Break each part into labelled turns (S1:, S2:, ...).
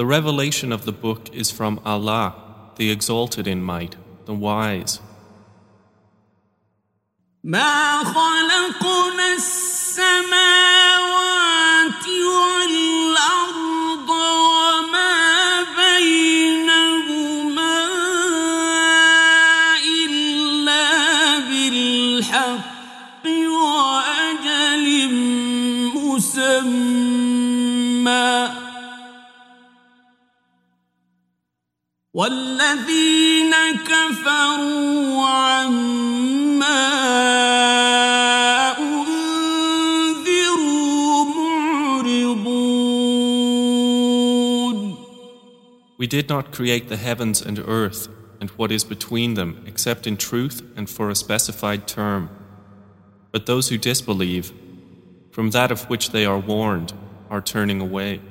S1: The revelation of the book is from Allah, the exalted in might, the wise.
S2: ما السماوات والأرض وما بينهما إلا بالحق وأجل مسمى والذين كفروا عما أنذروا معرضون
S1: We did not create the heavens and earth and what is between them except in truth and for a specified term. But those who disbelieve, from that of which they are warned, are turning away.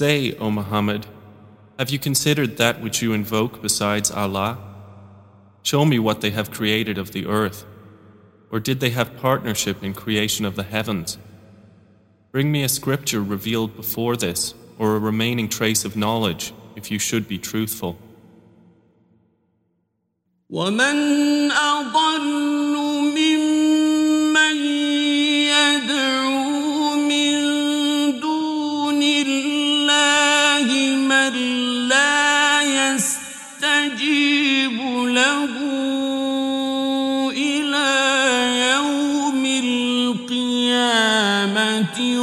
S1: Say, O Muhammad, have you considered that which you invoke besides Allah? Show me what they have created of the earth. Or did they have partnership in creation of the heavens? Bring me a scripture revealed before this, or a remaining trace of knowledge, if you should be truthful.
S2: ومن أضل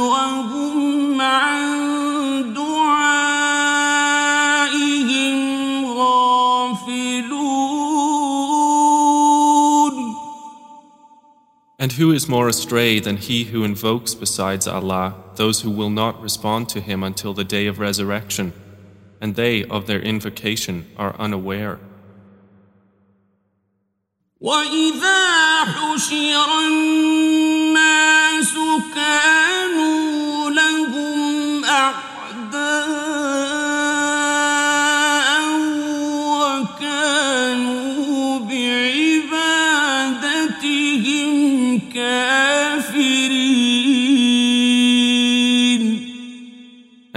S2: وهم عن دعائهم غافلون
S1: And who is more astray than he who invokes besides Allah those who will not respond to him until the day of resurrection, and they of their invocation are unaware?
S2: وإذا حشر الناس كانوا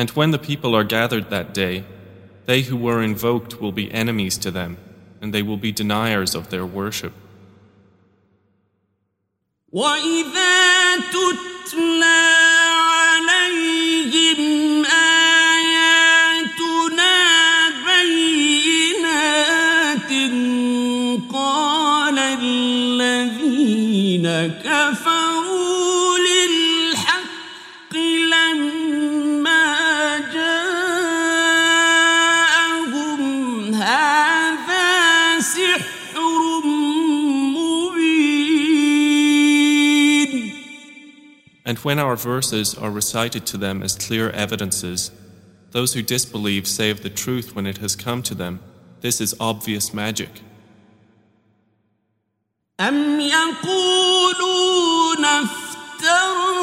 S1: And when the people are gathered that day, they who were invoked will be enemies to them, and they will be deniers of their worship.
S2: وإذا تتلى عليهم آياتنا بينات قال الذين كفروا
S1: when our verses are recited to them as clear evidences, those who disbelieve say of the truth when it has come to them, This is obvious magic.
S2: أم يقولون افتراه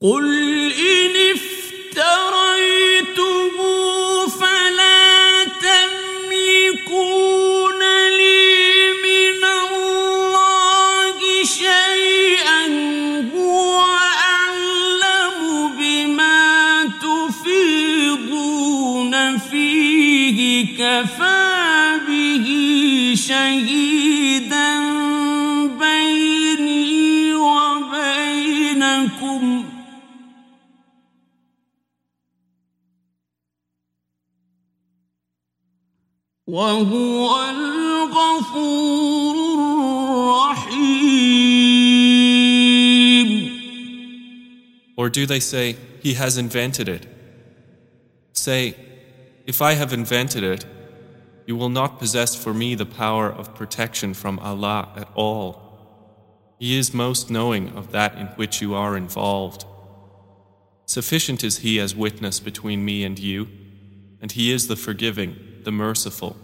S2: قل كفى به شهيدا بيني وبينكم وهو الغفور الرحيم
S1: Or do they say, He has invented it? Say, If I have invented it, you will not possess for me the power of protection from Allah at all. He is most knowing of that in which you are involved. Sufficient is He as witness between me and you, and He is the forgiving, the merciful.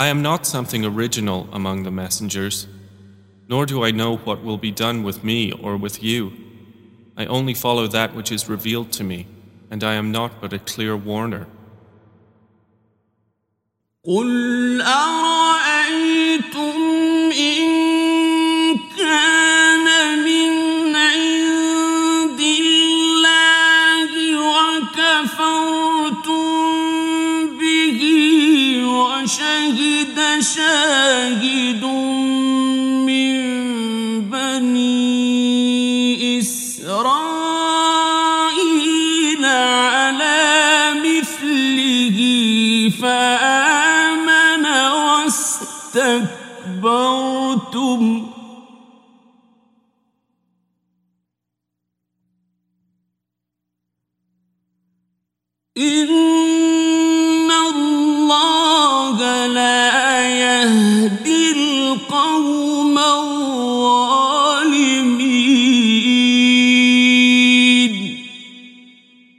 S1: I am not something original among the messengers, nor do I know what will be done with me or with you. I only follow that which is revealed to me, and I am not but a clear warner.
S2: يهدي القوم الظالمين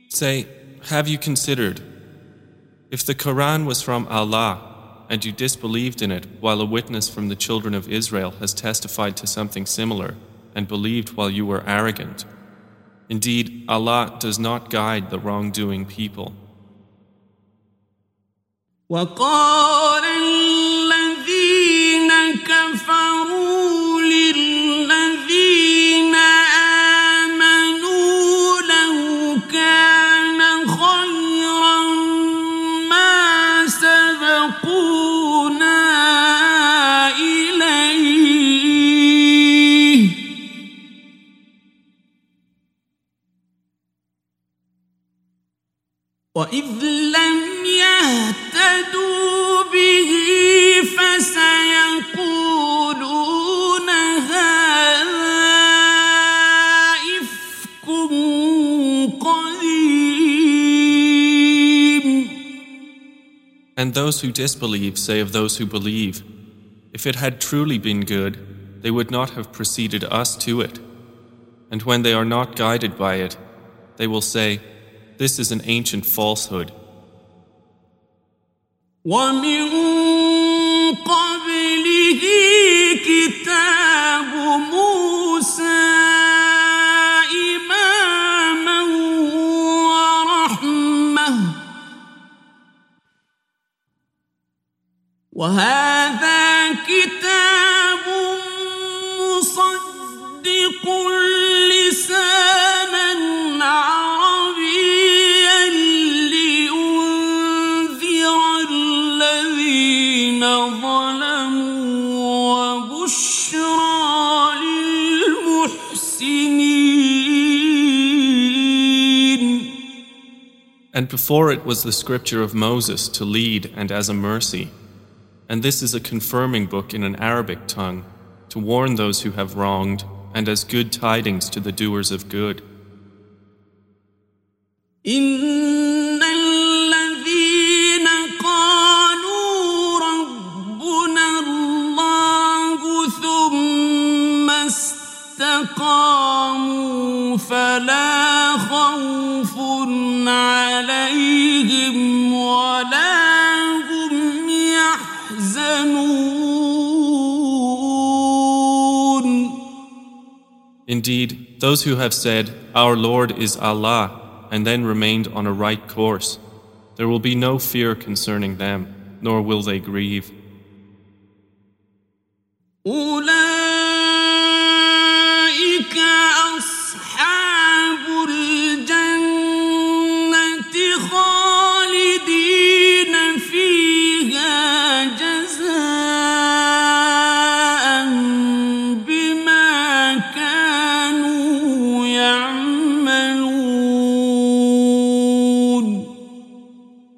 S1: Say, have you considered, if the Quran was from Allah, and you disbelieved in it while a witness from the children of Israel has testified to something similar, and believed while you were arrogant? Indeed, Allah does not guide the wrongdoing people.
S2: آمنوا كان خيرا ما سبقونا إليه. وإذ لم
S1: And those who disbelieve say of those who believe, If it had truly been good, they would not have preceded us to it. And when they are not guided by it, they will say, This is an ancient falsehood.
S2: وهذا كتاب مصدق لسانا عربيا لينذر الذين ظلموا وبشرى للمحسنين
S1: And before it was the scripture of Moses to lead and as a mercy. And this is a confirming book in an Arabic tongue to warn those who have wronged and as good tidings to the doers of good.
S2: إن
S1: Indeed, those who have said, Our Lord is Allah, and then remained on a right course, there will be no fear concerning them, nor will they grieve.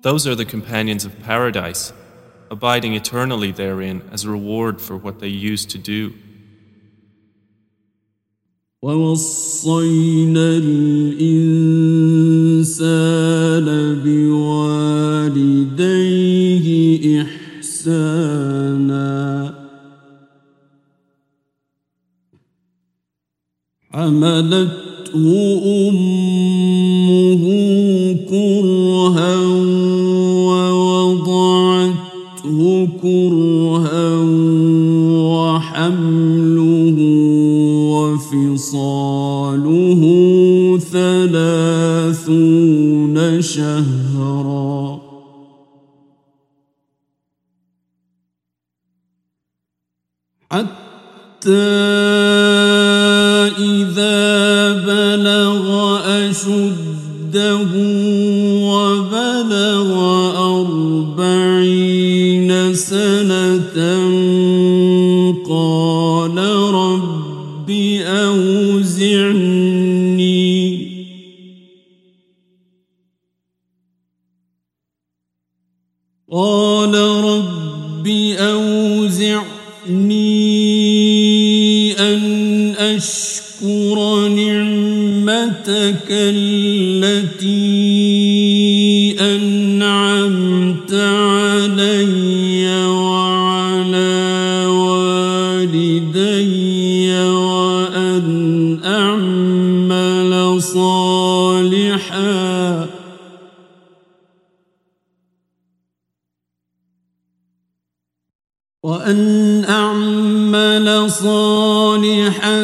S1: Those are the companions of paradise, abiding eternally therein as a reward for what they used to do.
S2: ووصينا الإنسان بوالديه إحسانا حملته أمه شهرا. حتى إذا بلغ أشده وبلغ أربعين سنة قال رب أوزعني قال رب أوزعني أن أشكر نعمتك التي وأن أعمل صالحا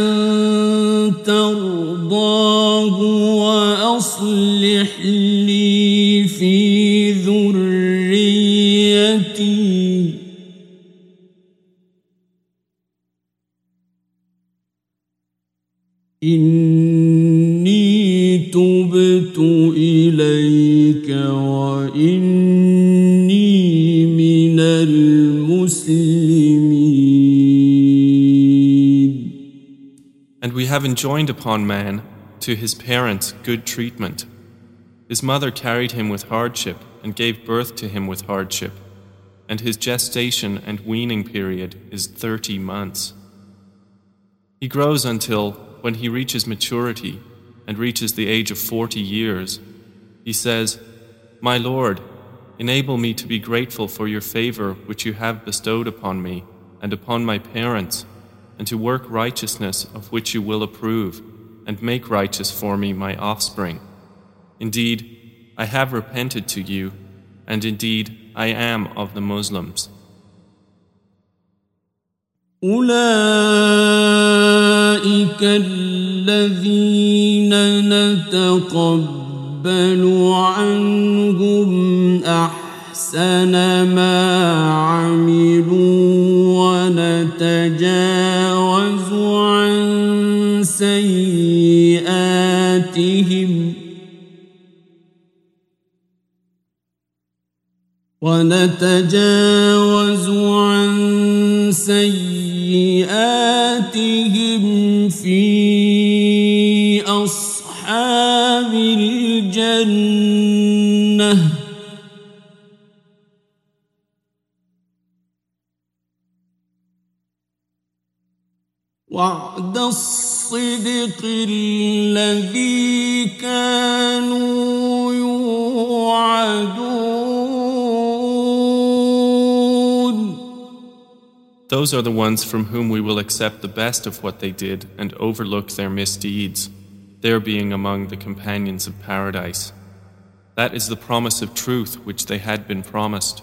S2: ترضاه وأصلح لي في
S1: And we have enjoined upon man, to his parents, good treatment. His mother carried him with hardship and gave birth to him with hardship, and his gestation and weaning period is thirty months. He grows until, when he reaches maturity and reaches the age of forty years, he says, My Lord, enable me to be grateful for your favor which you have bestowed upon me and upon my parents, and to work righteousness of which you will approve, and make righteous for me my offspring. Indeed, I have repented to you, and indeed I am of the Muslims.
S2: أولئك الذين نتقبل عنهم أحسن أحسن ما عملوا ونتجاوز عن سيئاتهم ونتجاوز عن سيئاتهم في أصحاب الجنة. وعد الصدق الذي كانوا يوعدون
S1: Those are the ones from whom we will accept the best of what they did and overlook their misdeeds, their being among the companions of paradise. That is the promise of truth which they had been promised.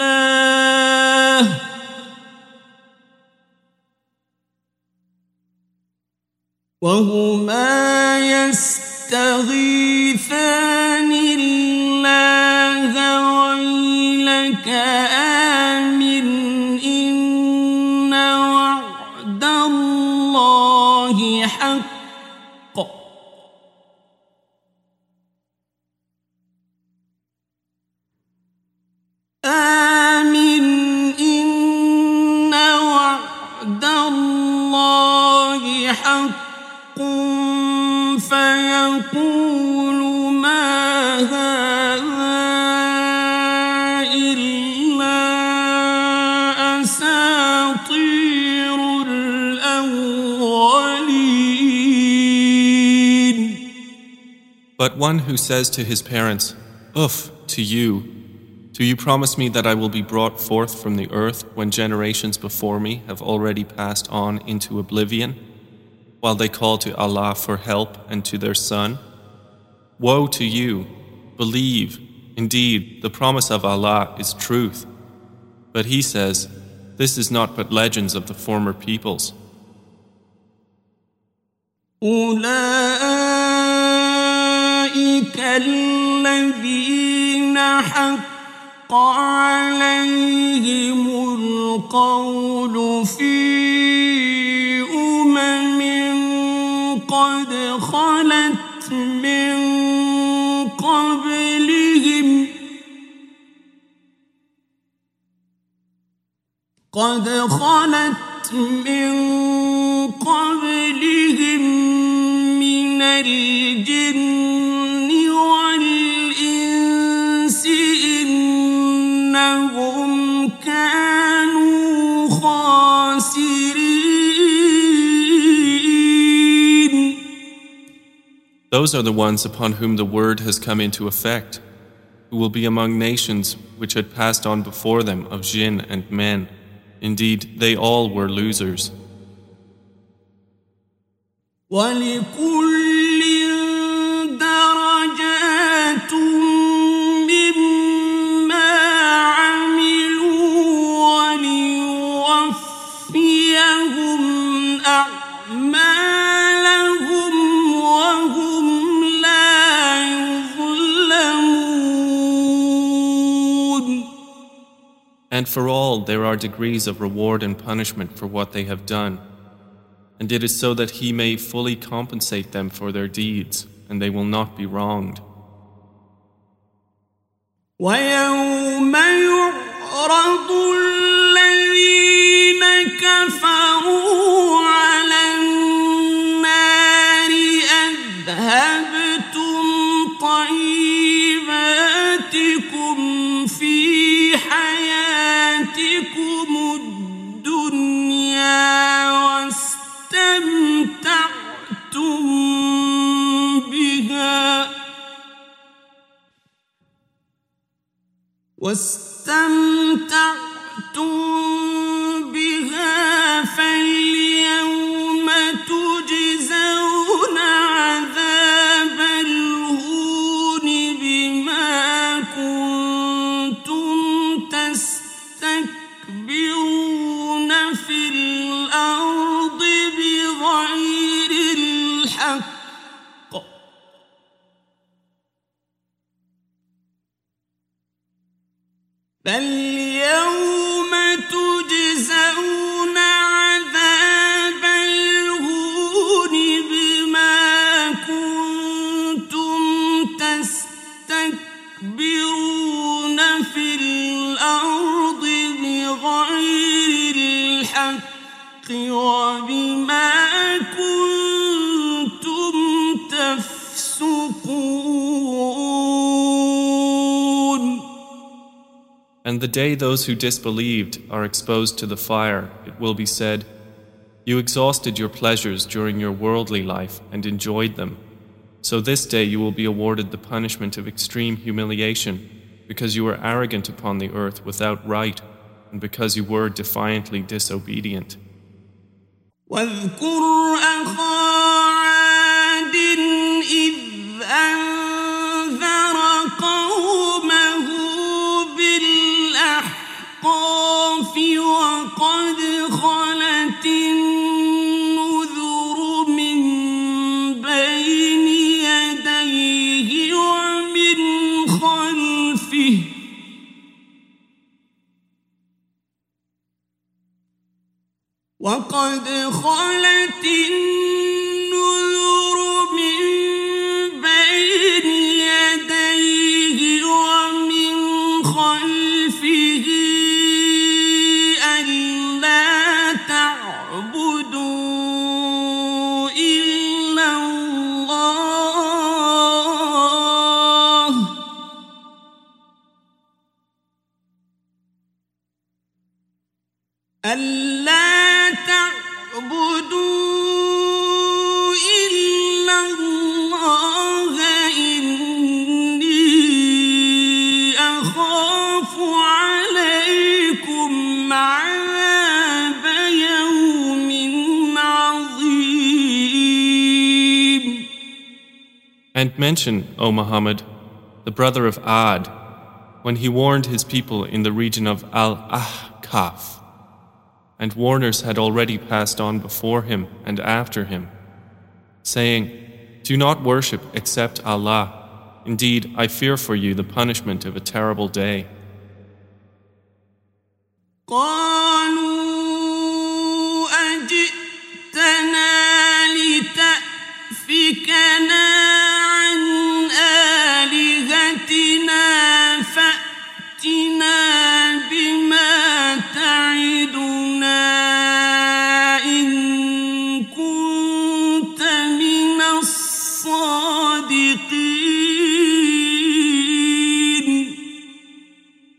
S2: الله وهما يستغيثان الله ويلك آمن آمن إن وعد الله حق فيقول ما هذا إلا أساطير الأولين.
S1: But one who says to his parents, Uff, to you, do you promise me that I will be brought forth from the earth when generations before me have already passed on into oblivion, while they call to Allah for help and to their son? Woe to you! Believe, indeed, the promise of Allah is truth. But he says, This is not but legends of the former peoples.
S2: أولئك الذين حق عليهم القول في أمم قد خلت من قبلهم قد خلت من قبلهم من الجن
S1: Those are the ones upon whom the word has come into effect, who will be among nations which had passed on before them of jinn and men. Indeed, they all were losers. And for all there are degrees of reward and punishment for what they have done. And it is so that He may fully compensate them for their deeds, and they will not be wronged.
S2: ويوم يعرض الذين كفروا واستمتعتم فاليوم تجزون عذاب الهون بما كنتم تستكبرون في الأرض بغير الحق وبما
S1: And the day those who disbelieved are exposed to the fire, it will be said, You exhausted your pleasures during your worldly life and enjoyed them. So this day you will be awarded the punishment of extreme humiliation because you were arrogant upon the earth without right and because you were defiantly disobedient.
S2: واذكر أخا عاد إذ أنذر وقد خلت النذر من بين يديه ومن خلفه ألا تعبدوا إلا الله. ألا
S1: And mention, O Muhammad, the brother of Ad, when he warned his people in the region of Al Ahkaf. And warners had already passed on before him and after him, saying, Do not worship except Allah. Indeed, I fear for you the punishment of a terrible day.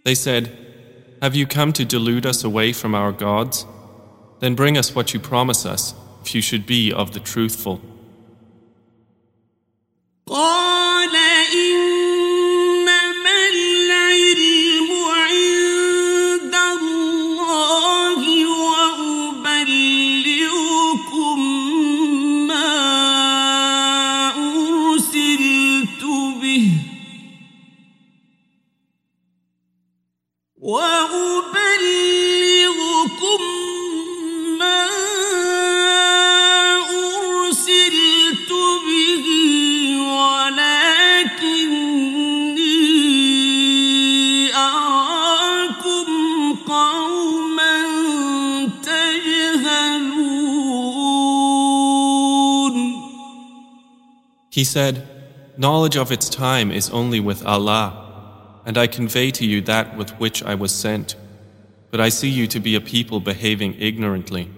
S1: They said, Have you come to delude us away from our gods? Then bring us what you promise us, if you should be of the truthful. He said, Knowledge of its time is only with Allah, and I convey to you that with which I was sent. But I see you to be a people behaving ignorantly.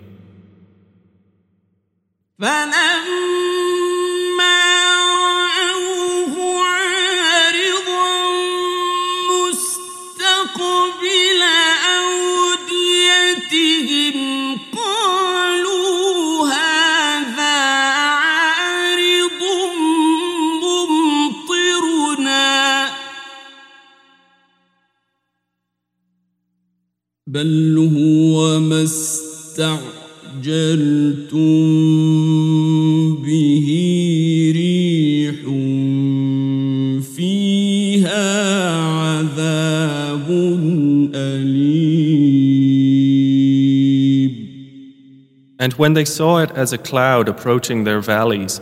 S1: And when they saw it as a cloud approaching their valleys,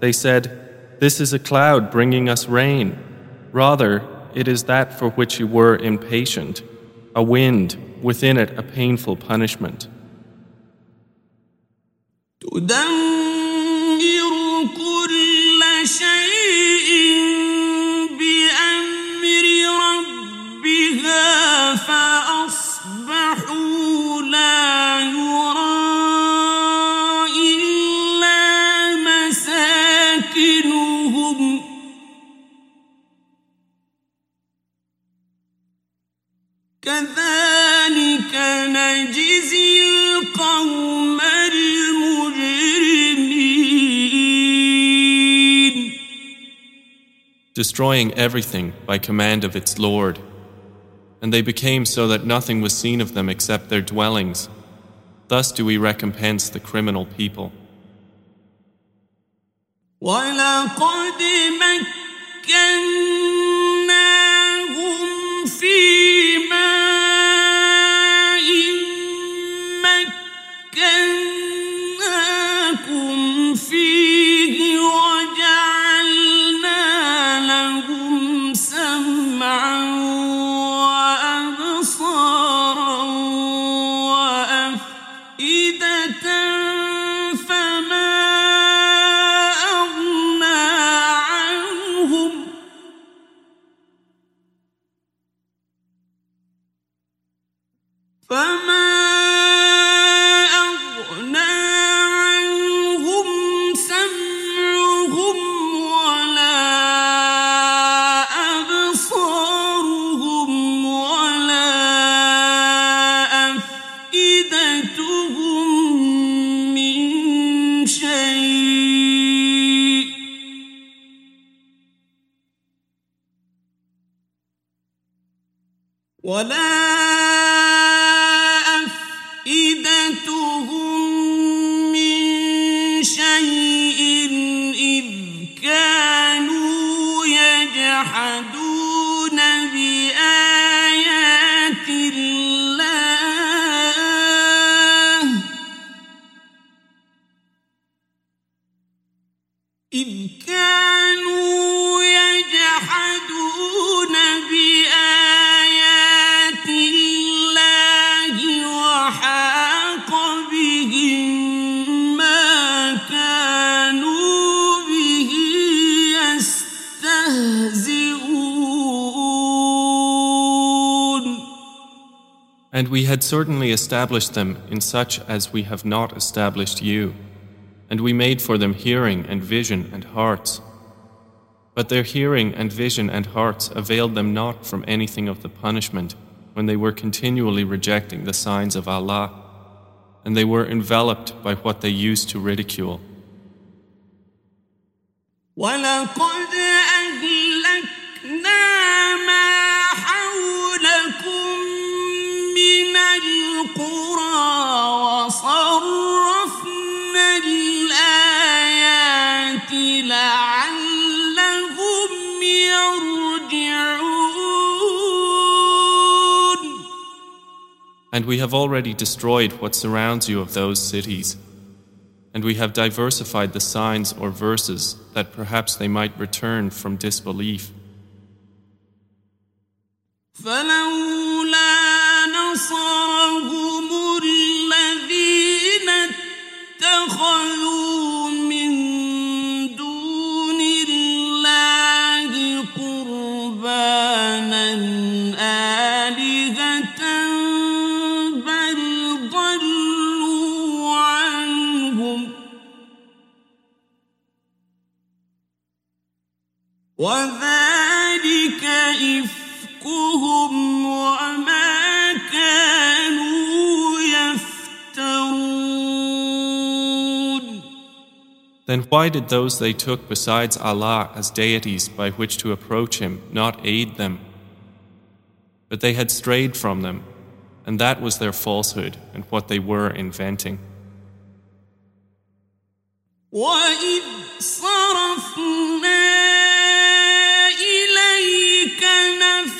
S1: they said, This is a cloud bringing us rain. Rather, it is that for which you were impatient, a wind, within it a painful punishment. destroying everything by command of its Lord. And they became so that nothing was seen of them except their dwellings. Thus do we recompense the criminal people.
S2: ولقد مكناهم فما
S1: And we had certainly established them in such as we have not established you. And we made for them hearing and vision and hearts. But their hearing and vision and hearts availed them not from anything of the punishment when they were continually rejecting the signs of Allah, and they were enveloped by what they used to ridicule.
S2: ولقد أهلكنا ما لعلهم يرجعون
S1: And we have already destroyed what surrounds you of those cities. And we have diversified the signs or verses that perhaps they might return from disbelief.
S2: فلولا نصرهم الذين اتخذوا
S1: why did those they took besides Allah as deities by which to approach Him not aid them? But they had strayed from them, And that was their falsehood and what they were inventing.
S2: وإذ صرفنا إليك نفرا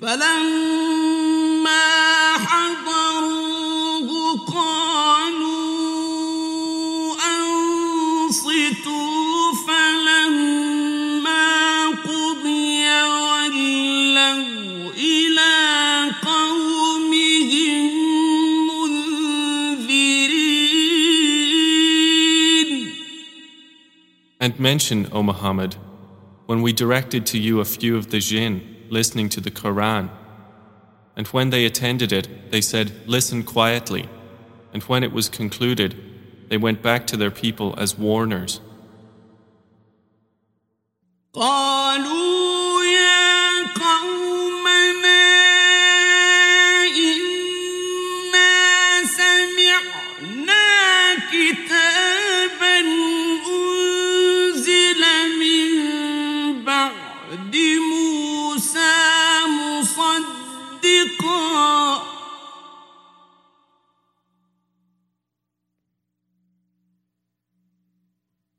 S2: فلما حضروه قالوا أنصتوا فلما قضي ولوا إلى قومهم منذرين
S1: And mention, O Muhammad, when we directed to you a few of the jinn listening to the Quran. And when they attended it, they said, Listen quietly. And when it was concluded, they went back to their people as warners.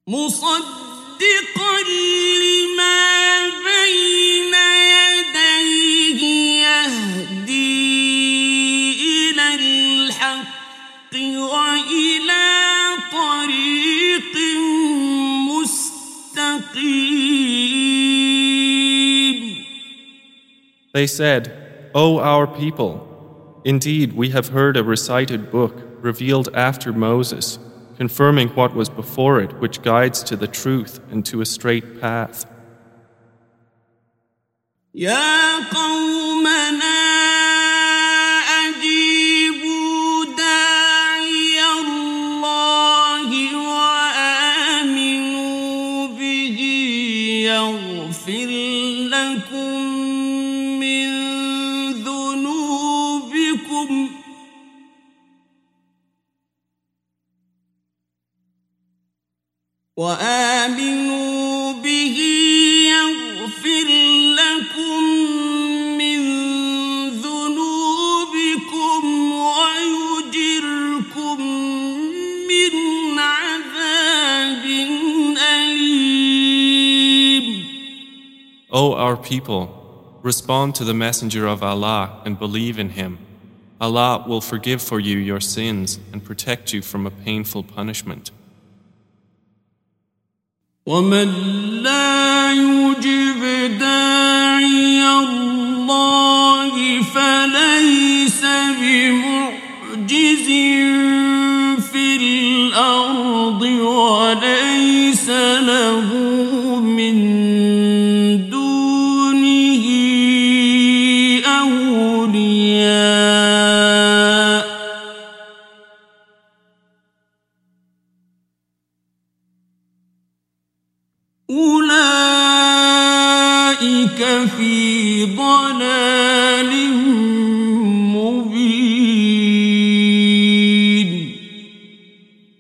S2: مصدقا لما بين يديه يهدي إلى الحق وإلى طريق مستقيم
S1: They said, O our people, indeed we have heard a recited book revealed after Moses, confirming what was before it, which guides to the truth and to a straight path.
S2: وآمنوا به يغفر لكم من ذنوبكم ويجركم من عذاب أليم
S1: O our people, respond to the Messenger of Allah and believe in him. Allah will forgive for you your sins and protect you from a painful punishment.
S2: ومن لا يجب داعي الله فليس بمعجز في الأرض وليس له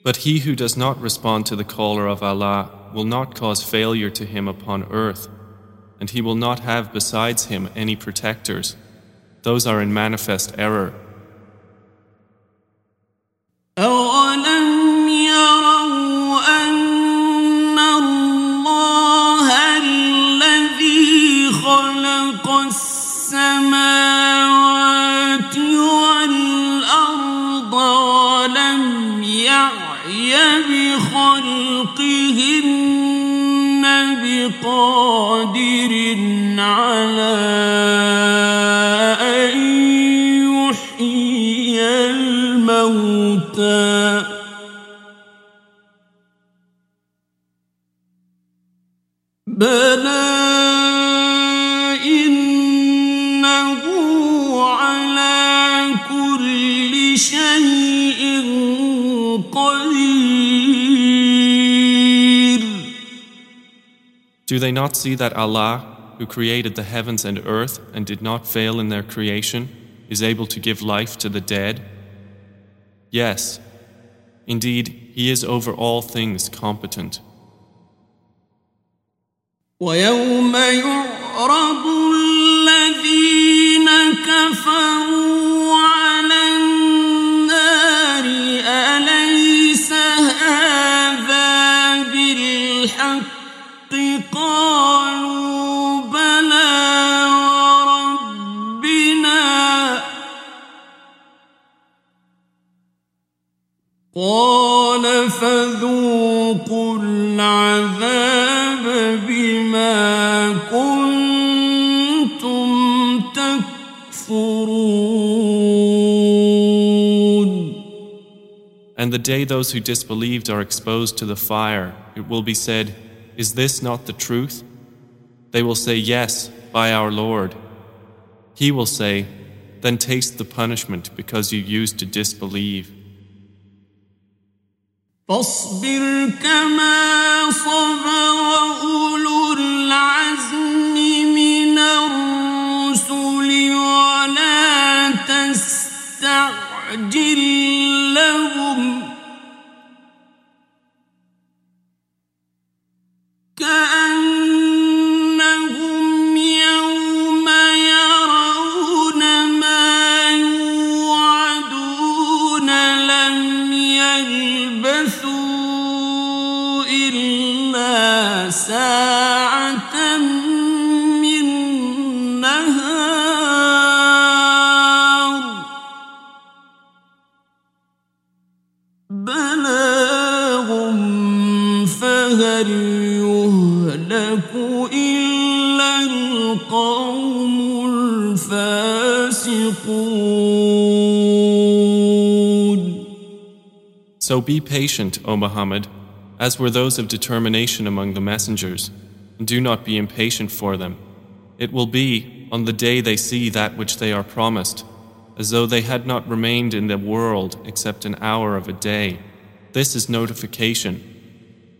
S1: But he who does not respond to the caller of Allah will not cause failure to him upon earth, and he will not have besides him any protectors. Those are in manifest error.
S2: على أن يحيي الموتى. بلى إنه على كل شيء قدير.
S1: Do they not see that Allah, who created the heavens and earth and did not fail in their creation, is able to give life to the dead? Yes, indeed, He is over all things competent.
S2: ويوم يعرض الذين كفروا
S1: And the day those who disbelieved are exposed to the fire, it will be said, Is this not the truth? They will say, Yes, by our Lord. He will say, Then taste the punishment because you used to disbelieve.
S2: فاصبر كما صبر أولو العزم من الرسل ولا يعجل لهم
S1: So be patient, O Muhammad, as were those of determination among the messengers, and do not be impatient for them. It will be, on the day they see that which they are promised, as though they had not remained in the world except an hour of a day. This is notification.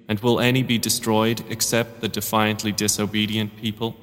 S1: And will any be destroyed except the defiantly disobedient people?